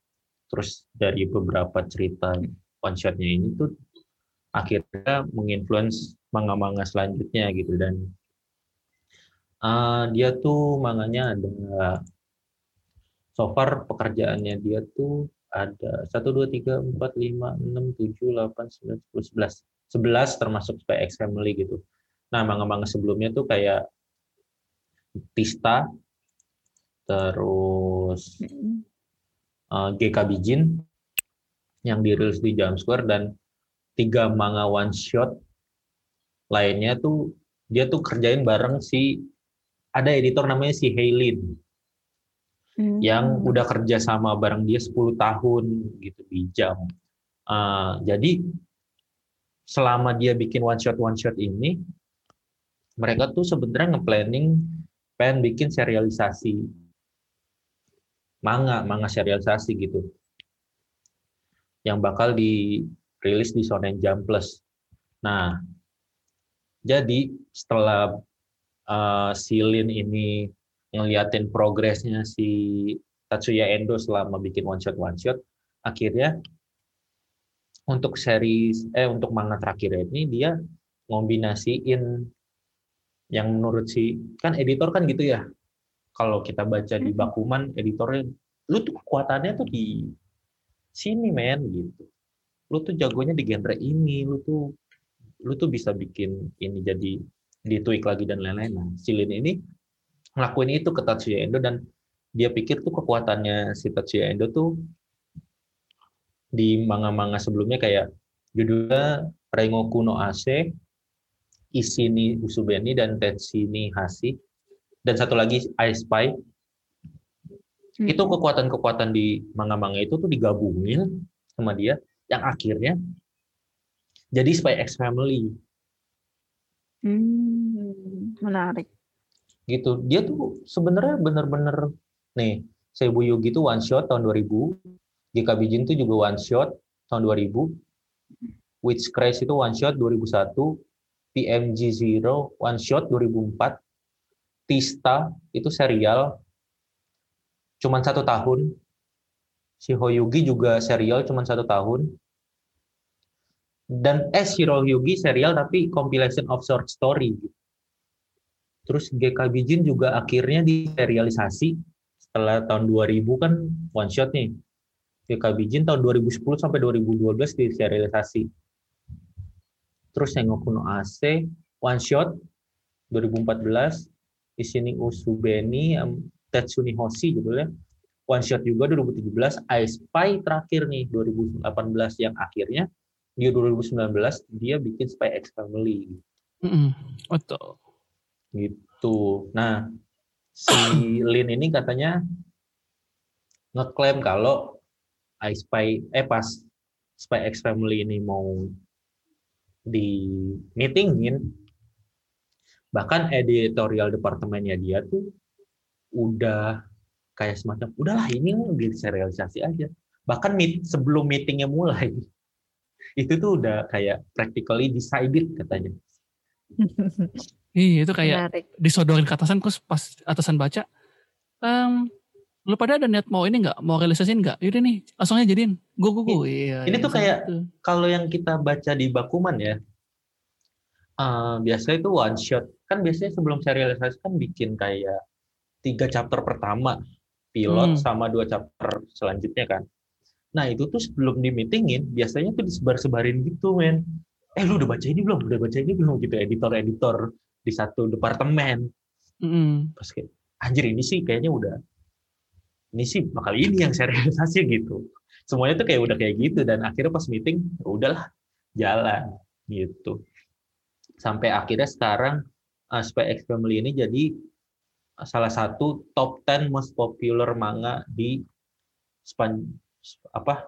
Terus dari beberapa cerita one shotnya ini tuh akhirnya menginfluence manga-manga selanjutnya gitu dan eh, dia tuh manganya ada so far pekerjaannya dia tuh ada 1 2 3 4 5 6 7 8 9 10 11 11 termasuk Spy X Family gitu. Nah, manga-manga sebelumnya tuh kayak Tista, terus uh, GK Bijin yang dirilis di Jam Square dan tiga manga one shot lainnya tuh dia tuh kerjain bareng si ada editor namanya si Haylin yang Hmm. udah kerja sama bareng dia 10 tahun gitu di jam. Uh, jadi selama dia bikin one shot one shot ini mereka tuh sebenarnya nge-planning pengen bikin serialisasi manga, manga serialisasi gitu. Yang bakal dirilis di Shonen Jump Plus. Nah, jadi setelah uh, si Lin ini ngeliatin progresnya si Tatsuya Endo selama bikin one shot one shot, akhirnya untuk series eh untuk manga terakhir ini dia ngombinasiin yang menurut si kan editor kan gitu ya. Kalau kita baca di. Bakuman editornya lu tuh kekuatannya tuh di sini men gitu. Lu tuh jagonya di genre ini lu tuh lu tuh bisa bikin ini jadi ditweak lagi dan lain-lain. Nah Silin ini ngelakuin itu ke Tatsuya Endo dan dia pikir tuh kekuatannya si Tatsuya Endo tuh di manga-manga sebelumnya kayak judulnya Rengoku no Ase, Isini Usubeni dan Tetsini Hashi dan satu lagi I Spy. Hmm. Itu kekuatan-kekuatan di manga-manga itu tuh digabungin sama dia yang akhirnya jadi Spy X Family Hmm, menarik. Gitu. Dia tuh sebenarnya bener-bener nih Seibu Yugi itu one shot tahun 2000, GKB Jin itu juga one shot tahun 2000, Witch Crash itu one shot 2001, PMG Zero one shot 2004, Tista itu serial cuman satu tahun, Shihoyugi juga serial cuman satu tahun, dan eh Shirohyugi serial tapi compilation of short story. Terus GKB Jin juga akhirnya diserialisasi setelah tahun 2000 kan one shot nih. GKB Jin tahun 2010 sampai 2012 diserialisasi. Terus Sengoku no Ase one shot 2014 di sini Usubeni um, Tetsuni Hoshi judulnya one shot juga 2017 I Spy terakhir nih 2018 yang akhirnya di 2019 dia bikin Spy X Family Mm-mm. Betul. Gitu. Nah, si Lin ini katanya ngeklaim kalau I Spy eh pas Spy X Family ini mau di meetingin. Bahkan editorial departemennya dia tuh udah kayak semacam udahlah ini diserialisasi aja. Bahkan meet, sebelum meetingnya mulai *laughs* itu tuh udah kayak practically decided katanya *laughs* Iya itu kayak menarik. disodorin ke atasan terus pas atasan baca em lu pada ada niat mau ini nggak mau realisasiin nggak yaudah nih langsung aja jadiin gue gue gue iya ini iya, tuh kayak- gitu. kalau yang kita baca di Bakuman ya, eh, biasanya itu one shot. Kan biasanya sebelum serialisasi kan bikin kayak tiga chapter pertama, pilot Hmm. sama dua chapter selanjutnya kan. Nah itu tuh sebelum di meetingin, biasanya tuh disebar-sebarin gitu men. Eh lu udah baca ini belum? Udah baca ini belum? Gitu editor-editor di satu departemen. Mm-mm. Pas kayak, anjir ini sih kayaknya udah, ini sih bakal ini yang serialisasi gitu. Semuanya tuh kayak udah kayak gitu dan akhirnya pas meeting, ya udahlah jalan gitu. Sampai akhirnya sekarang uh, Spy X Family ini jadi salah satu top 10 most popular manga di span apa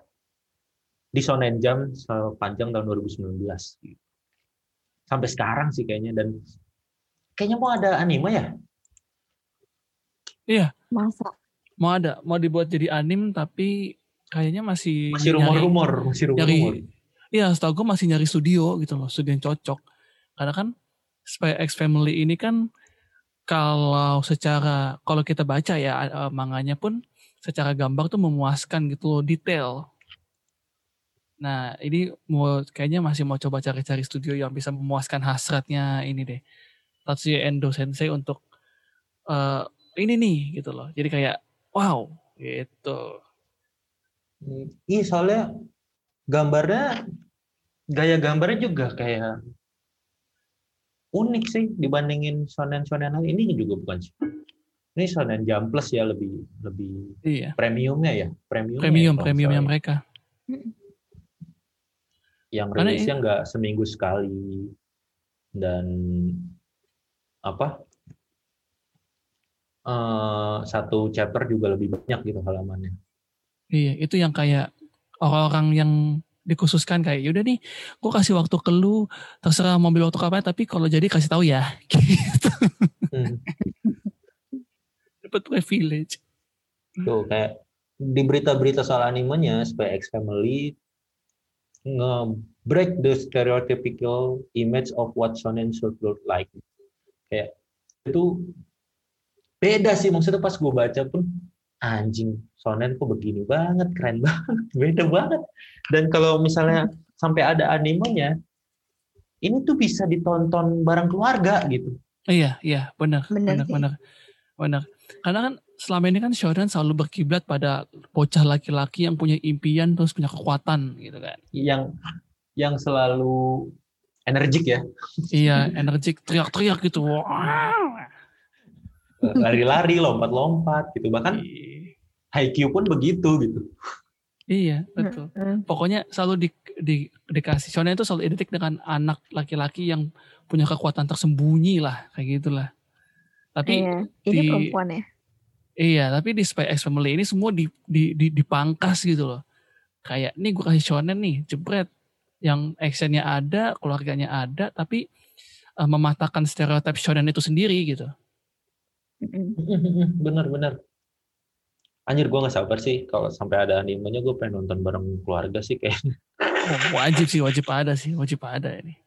di Shonen Jump sepanjang tahun 2019 gitu. Sampai sekarang sih kayaknya dan kayaknya mau ada anime ya? Masa? mau ada mau dibuat jadi anim tapi kayaknya masih Masih nyari- rumor-rumor, masih nyari rumor-rumor. Iya, setahu gue masih nyari studio gitu loh, studio yang cocok. Karena kan Spy X Family ini kan kalau secara kalau kita baca ya eh, manganya pun secara gambar tuh memuaskan gitu loh, detail. Nah, ini mau kayaknya masih mau coba cari-cari studio yang bisa memuaskan hasratnya ini deh. Tatsuya Endo Sensei untuk eh, ini nih gitu loh. Jadi kayak wow gitu. Iya soalnya gambarnya gaya gambarnya juga kayak unik sih dibandingin shonen-shonen lain. Ini juga bukan sih. Ini shonen Jump Plus ya lebih lebih Iya, premiumnya ya, premium premium premiumnya mereka. yang rilisnya nggak seminggu sekali dan apa eh, satu chapter juga lebih banyak gitu halamannya. Iya, itu yang kayak orang-orang yang dikhususkan kayak yaudah nih, gue kasih waktu ke lu, terserah mau ambil waktu kapan, tapi kalau jadi kasih tahu ya, *laughs* gitu. Hmm. Dapat privilege. Tuh kayak di berita-berita soal animenya Spy X Family nge-break the stereotypical image of what shonen should look like. Kayak itu beda sih maksudnya pas gue baca pun anjing shonen kok begini banget keren *laughs* banget beda banget dan kalau misalnya sampai ada animenya ini tuh bisa ditonton bareng keluarga gitu Iya, iya, benar, Benar benar, benar. Karena kan selama ini kan shonen selalu berkiblat pada bocah laki-laki yang punya impian terus punya kekuatan gitu kan. yang yang selalu energik ya Iya, energik teriak-teriak gitu. Wow. lari-lari lompat-lompat gitu bahkan Haikyuu pun begitu gitu Iya, betul. Pokoknya selalu di, di dikasih shonen itu selalu identik dengan anak laki-laki yang punya kekuatan tersembunyi lah, kayak gitulah. Tapi Iya. Ini di- perempuan ya. Iya, tapi di Spy X Family ini semua di, di, di, dipangkas gitu loh. Kayak nih gue kasih shonen nih, jebret. Yang actionnya ada, keluarganya ada, tapi eh, mematahkan stereotip shonen itu sendiri gitu. Mm-mm. *laughs* Bener-bener. Anjir gue gak sabar sih kalau sampai ada animenya gue pengen nonton bareng keluarga sih kayak Oh, wajib sih, wajib ada sih, wajib ada ini.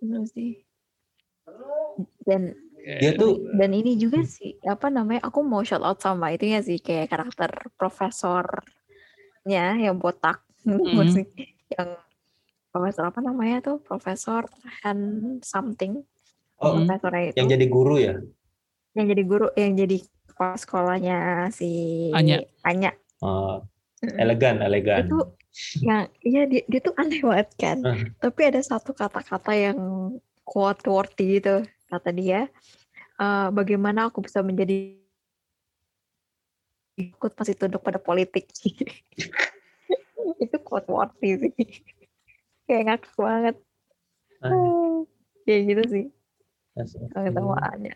Bener sih. Dan dia tuh dan ini juga sih apa namanya aku mau shout out sama itunya sih kayak karakter profesornya yang botak *laughs* Mhm. sih yang profesor apa namanya tuh profesor Han something oh, Hmm. profesornya itu yang jadi guru ya. yang jadi guru yang jadi kepala sekolahnya si Anya. Anya Mm-mm. elegan, elegan. itu yang iya dia, dia tuh aneh banget kan Ah. tapi ada satu kata-kata yang quote worthy gitu kata dia "Eh, bagaimana aku bisa menjadi ikut masih tunduk pada politik *laughs* *laughs* itu quote worthy sih. *laughs* Kayak ngakak banget. Ah, kayak gitu sih. As a kalau ketemu film, Anya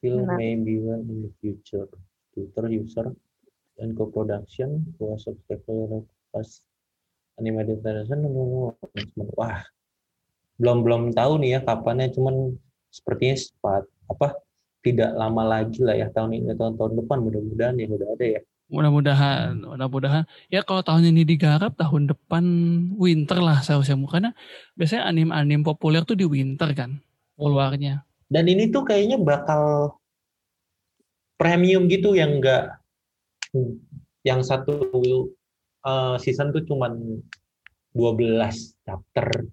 film Benar. may be one in the future. Twitter user and co-production was subscriber pas animated television wah. Belum belum tahu nih ya kapannya cuman sepertinya cepat apa tidak lama lagi lah ya tahun ini tahun tahun depan mudah-mudahan ya udah ada ya Mudah-mudahan, mudah-mudahan. Ya kalau tahun ini digarap, tahun depan winter lah seharusnya. Karena biasanya anim-anim populer tuh di winter kan keluarnya. dan ini tuh kayaknya bakal premium gitu yang enggak yang satu eh, season tuh cuman 12 chapter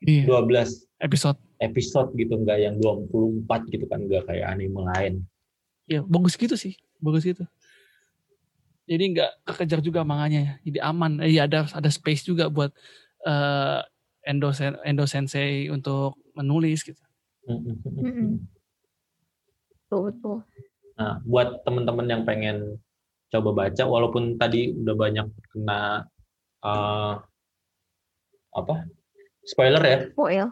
Iya, 12 episode. episode gitu enggak yang 24 gitu kan enggak kayak anime lain Ya bagus gitu sih, bagus gitu. Jadi nggak kekejar juga manganya ya. Jadi aman. Eh, Iya ada ada space juga buat eh Endo Sen- Endo Sensei untuk menulis gitu. Betul betul Nah, buat teman-teman yang pengen coba baca, walaupun tadi udah banyak kena eh, apa spoiler ya, Spoil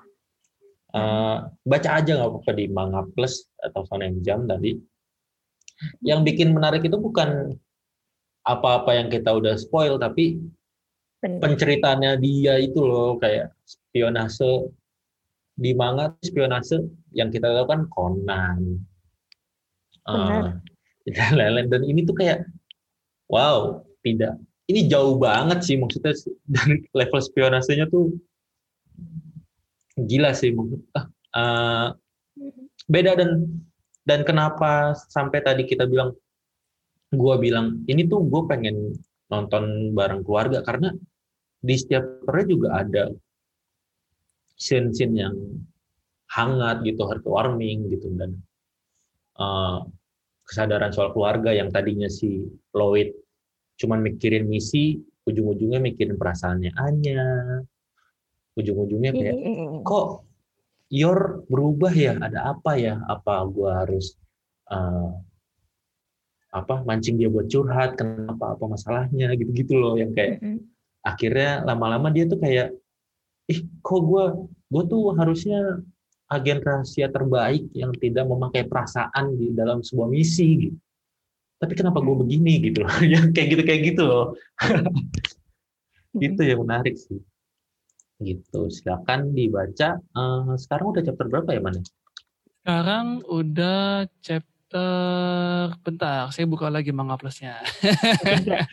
eh, baca aja nggak apa-apa di Manga Plus atau Shonen Jump tadi. Yang bikin menarik itu bukan apa-apa yang kita udah spoil, tapi bener. penceritaannya dia itu loh kayak spionase di manga spionase yang kita tahu kan Conan. Benar. Eh, dan lain-lain *laughs* dan ini tuh kayak wow tidak ini jauh banget sih maksudnya *laughs* dari level spionasenya tuh gila sih maksud ah, eh, beda dan dan kenapa sampai tadi kita bilang gua bilang ini tuh gue pengen nonton bareng keluarga karena di setiap chapternya juga ada scene-scene yang hangat gitu, heartwarming gitu dan eh, kesadaran soal keluarga yang tadinya si Lloyd cuman mikirin misi, ujung-ujungnya mikirin perasaannya Anya, ujung-ujungnya kayak Iya. kok Yor berubah ya, ada apa ya? Apa gua harus eh, apa mancing dia buat curhat, kenapa apa masalahnya gitu-gitu loh yang kayak Mm-mm. akhirnya lama-lama dia tuh kayak ih kok gue gue tuh harusnya agen rahasia terbaik yang tidak memakai perasaan di dalam sebuah misi gitu. Tapi kenapa gue begini? gitu loh *laughs* yang kayak gitu kayak gitu loh. Itu yang menarik sih. Gitu silakan dibaca. Eh, sekarang udah chapter berapa ya mana Sekarang udah chapter bentar, saya buka lagi manga plusnya. tiga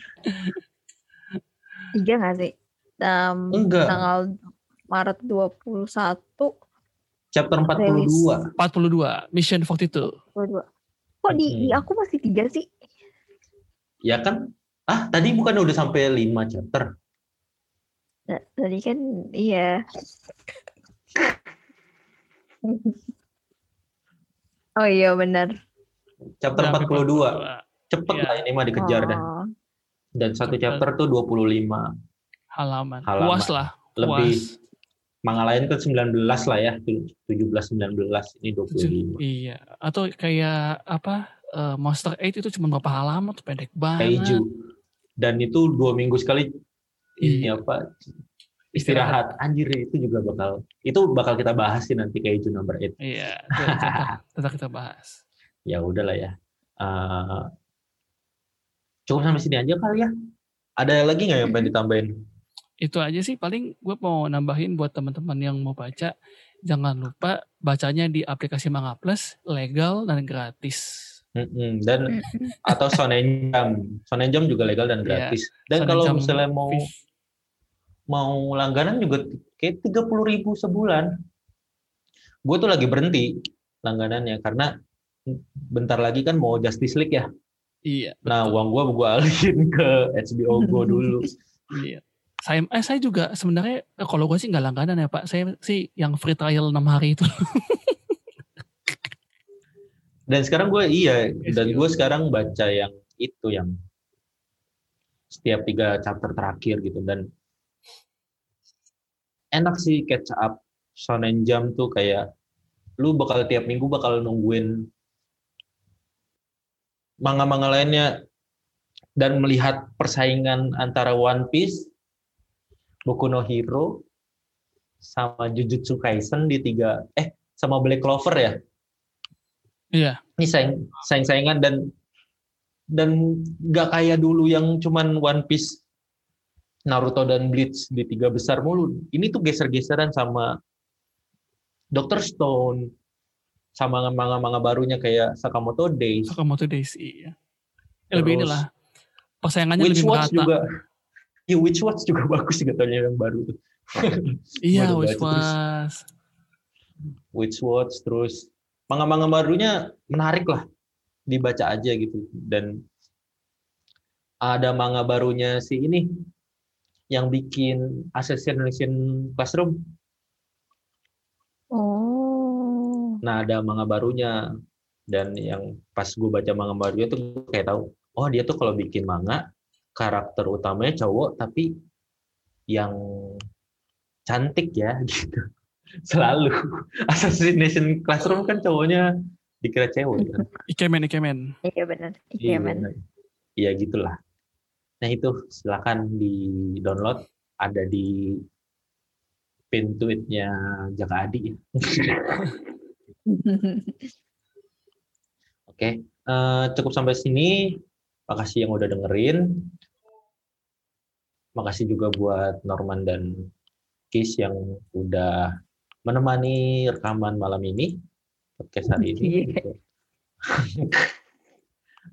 *laughs* tiga nggak sih? Tam- Enggak. tanggal Maret 21 chapter 42 Rilis. 42, Mission 42. 22 kok di, di Hmm. aku masih tiga sih? Ya kan? Ah tadi bukan udah sampai 5 chapter? Nah, tadi kan iya. *laughs* Oh iya benar chapter Udah sampai 42 cepet Iya. lah ini mah dikejar dah Oh, dan satu Chapter- chapter tuh 25 Halaman. Halaman. Puas lah. lebih Puas. manga lain kan 19 lah ya 17 19 ini 25 Iya. Atau kayak apa? eh, Monster 8 itu cuma berapa halaman tuh pendek banget. kaiju dan itu dua minggu sekali ini Iya. apa istirahat anjir itu juga bakal itu bakal kita bahas sih nanti kayak June number 8 Iya, itu tetap, tetap kita bahas. Ya udahlah ya Eh, cukup sampai sini aja kali ya ada lagi nggak yang pengen ditambahin Itu aja sih paling gue mau nambahin buat teman-teman yang mau baca, jangan lupa bacanya di aplikasi Manga Plus, legal dan gratis. Mm-mm. dan atau Shonen Jump juga legal dan Iya. gratis dan Shonen kalau misalnya mau Fish. mau langganan juga kayak tiga puluh ribu sebulan. Gue tuh lagi berhenti langganannya karena bentar lagi kan mau Justice League ya. Iya. Nah betul. uang gue gue alihin ke HBO Go *laughs* dulu. Iya. Saya, eh, saya juga sebenarnya eh, kalau gue sih nggak langganan ya Pak. Saya sih yang free trial 6 hari itu. *laughs* Dan sekarang gue iya dan gue sekarang baca yang itu yang setiap tiga chapter terakhir gitu dan enak sih catch up Shonen Jump tuh kayak lu bakal tiap minggu bakal nungguin manga-manga lainnya dan melihat persaingan antara One Piece, Boku no Hero, sama Jujutsu Kaisen di tiga eh sama Black Clover ya. Iya. Ini saing saing-saingan dan dan gak kayak dulu yang cuman One Piece, Naruto dan Bleach di tiga besar mulu. Ini tuh geser-geseran sama Doctor Stone, sama manga-manga barunya kayak Sakamoto Days. Sakamoto Days iya. Ya, lebih Terus inilah persaingannya Witch lebih Watch merata. juga. Ya Witch Watch juga *laughs* bagus sih katanya yang baru tuh. *laughs* Iya, Witch terus. Was. Witch Watch terus manga-manga barunya menarik lah dibaca aja gitu dan ada manga barunya si ini yang bikin Assassination Classroom. Oh. Nah ada manga barunya dan yang pas gue baca manga barunya tuh gue kayak tahu oh dia tuh kalau bikin manga karakter utamanya cowok tapi yang cantik ya *laughs* gitu selalu Assassination Classroom kan cowoknya dikira cewek kan Ikemen, Ikemen. Iya benar. Iya, Iya men. Iya gitulah. Nah itu silakan di download ada di pin tweetnya Jaka Adi. *laughs* Oke, eh, cukup sampai sini. Makasih yang udah dengerin. Makasih juga buat Norman dan Kis yang udah menemani rekaman malam ini podcast hari ini. Iya. gitu. *laughs*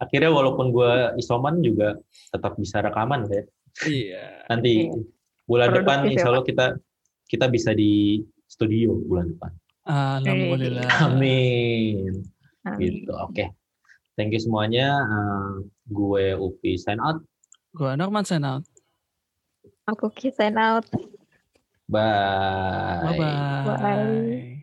Akhirnya walaupun gue isoman juga tetap bisa rekaman ya. Iya. Nanti Iya. bulan Produktif depan ya, insya Allah kita kita bisa di studio bulan depan. Alhamdulillah. Amin. Amin. Gitu. Oke. Thank you semuanya. Eh, gue Upi sign out. Gua Norman sign out. Aku sign out. Bye. Bye-bye. Bye.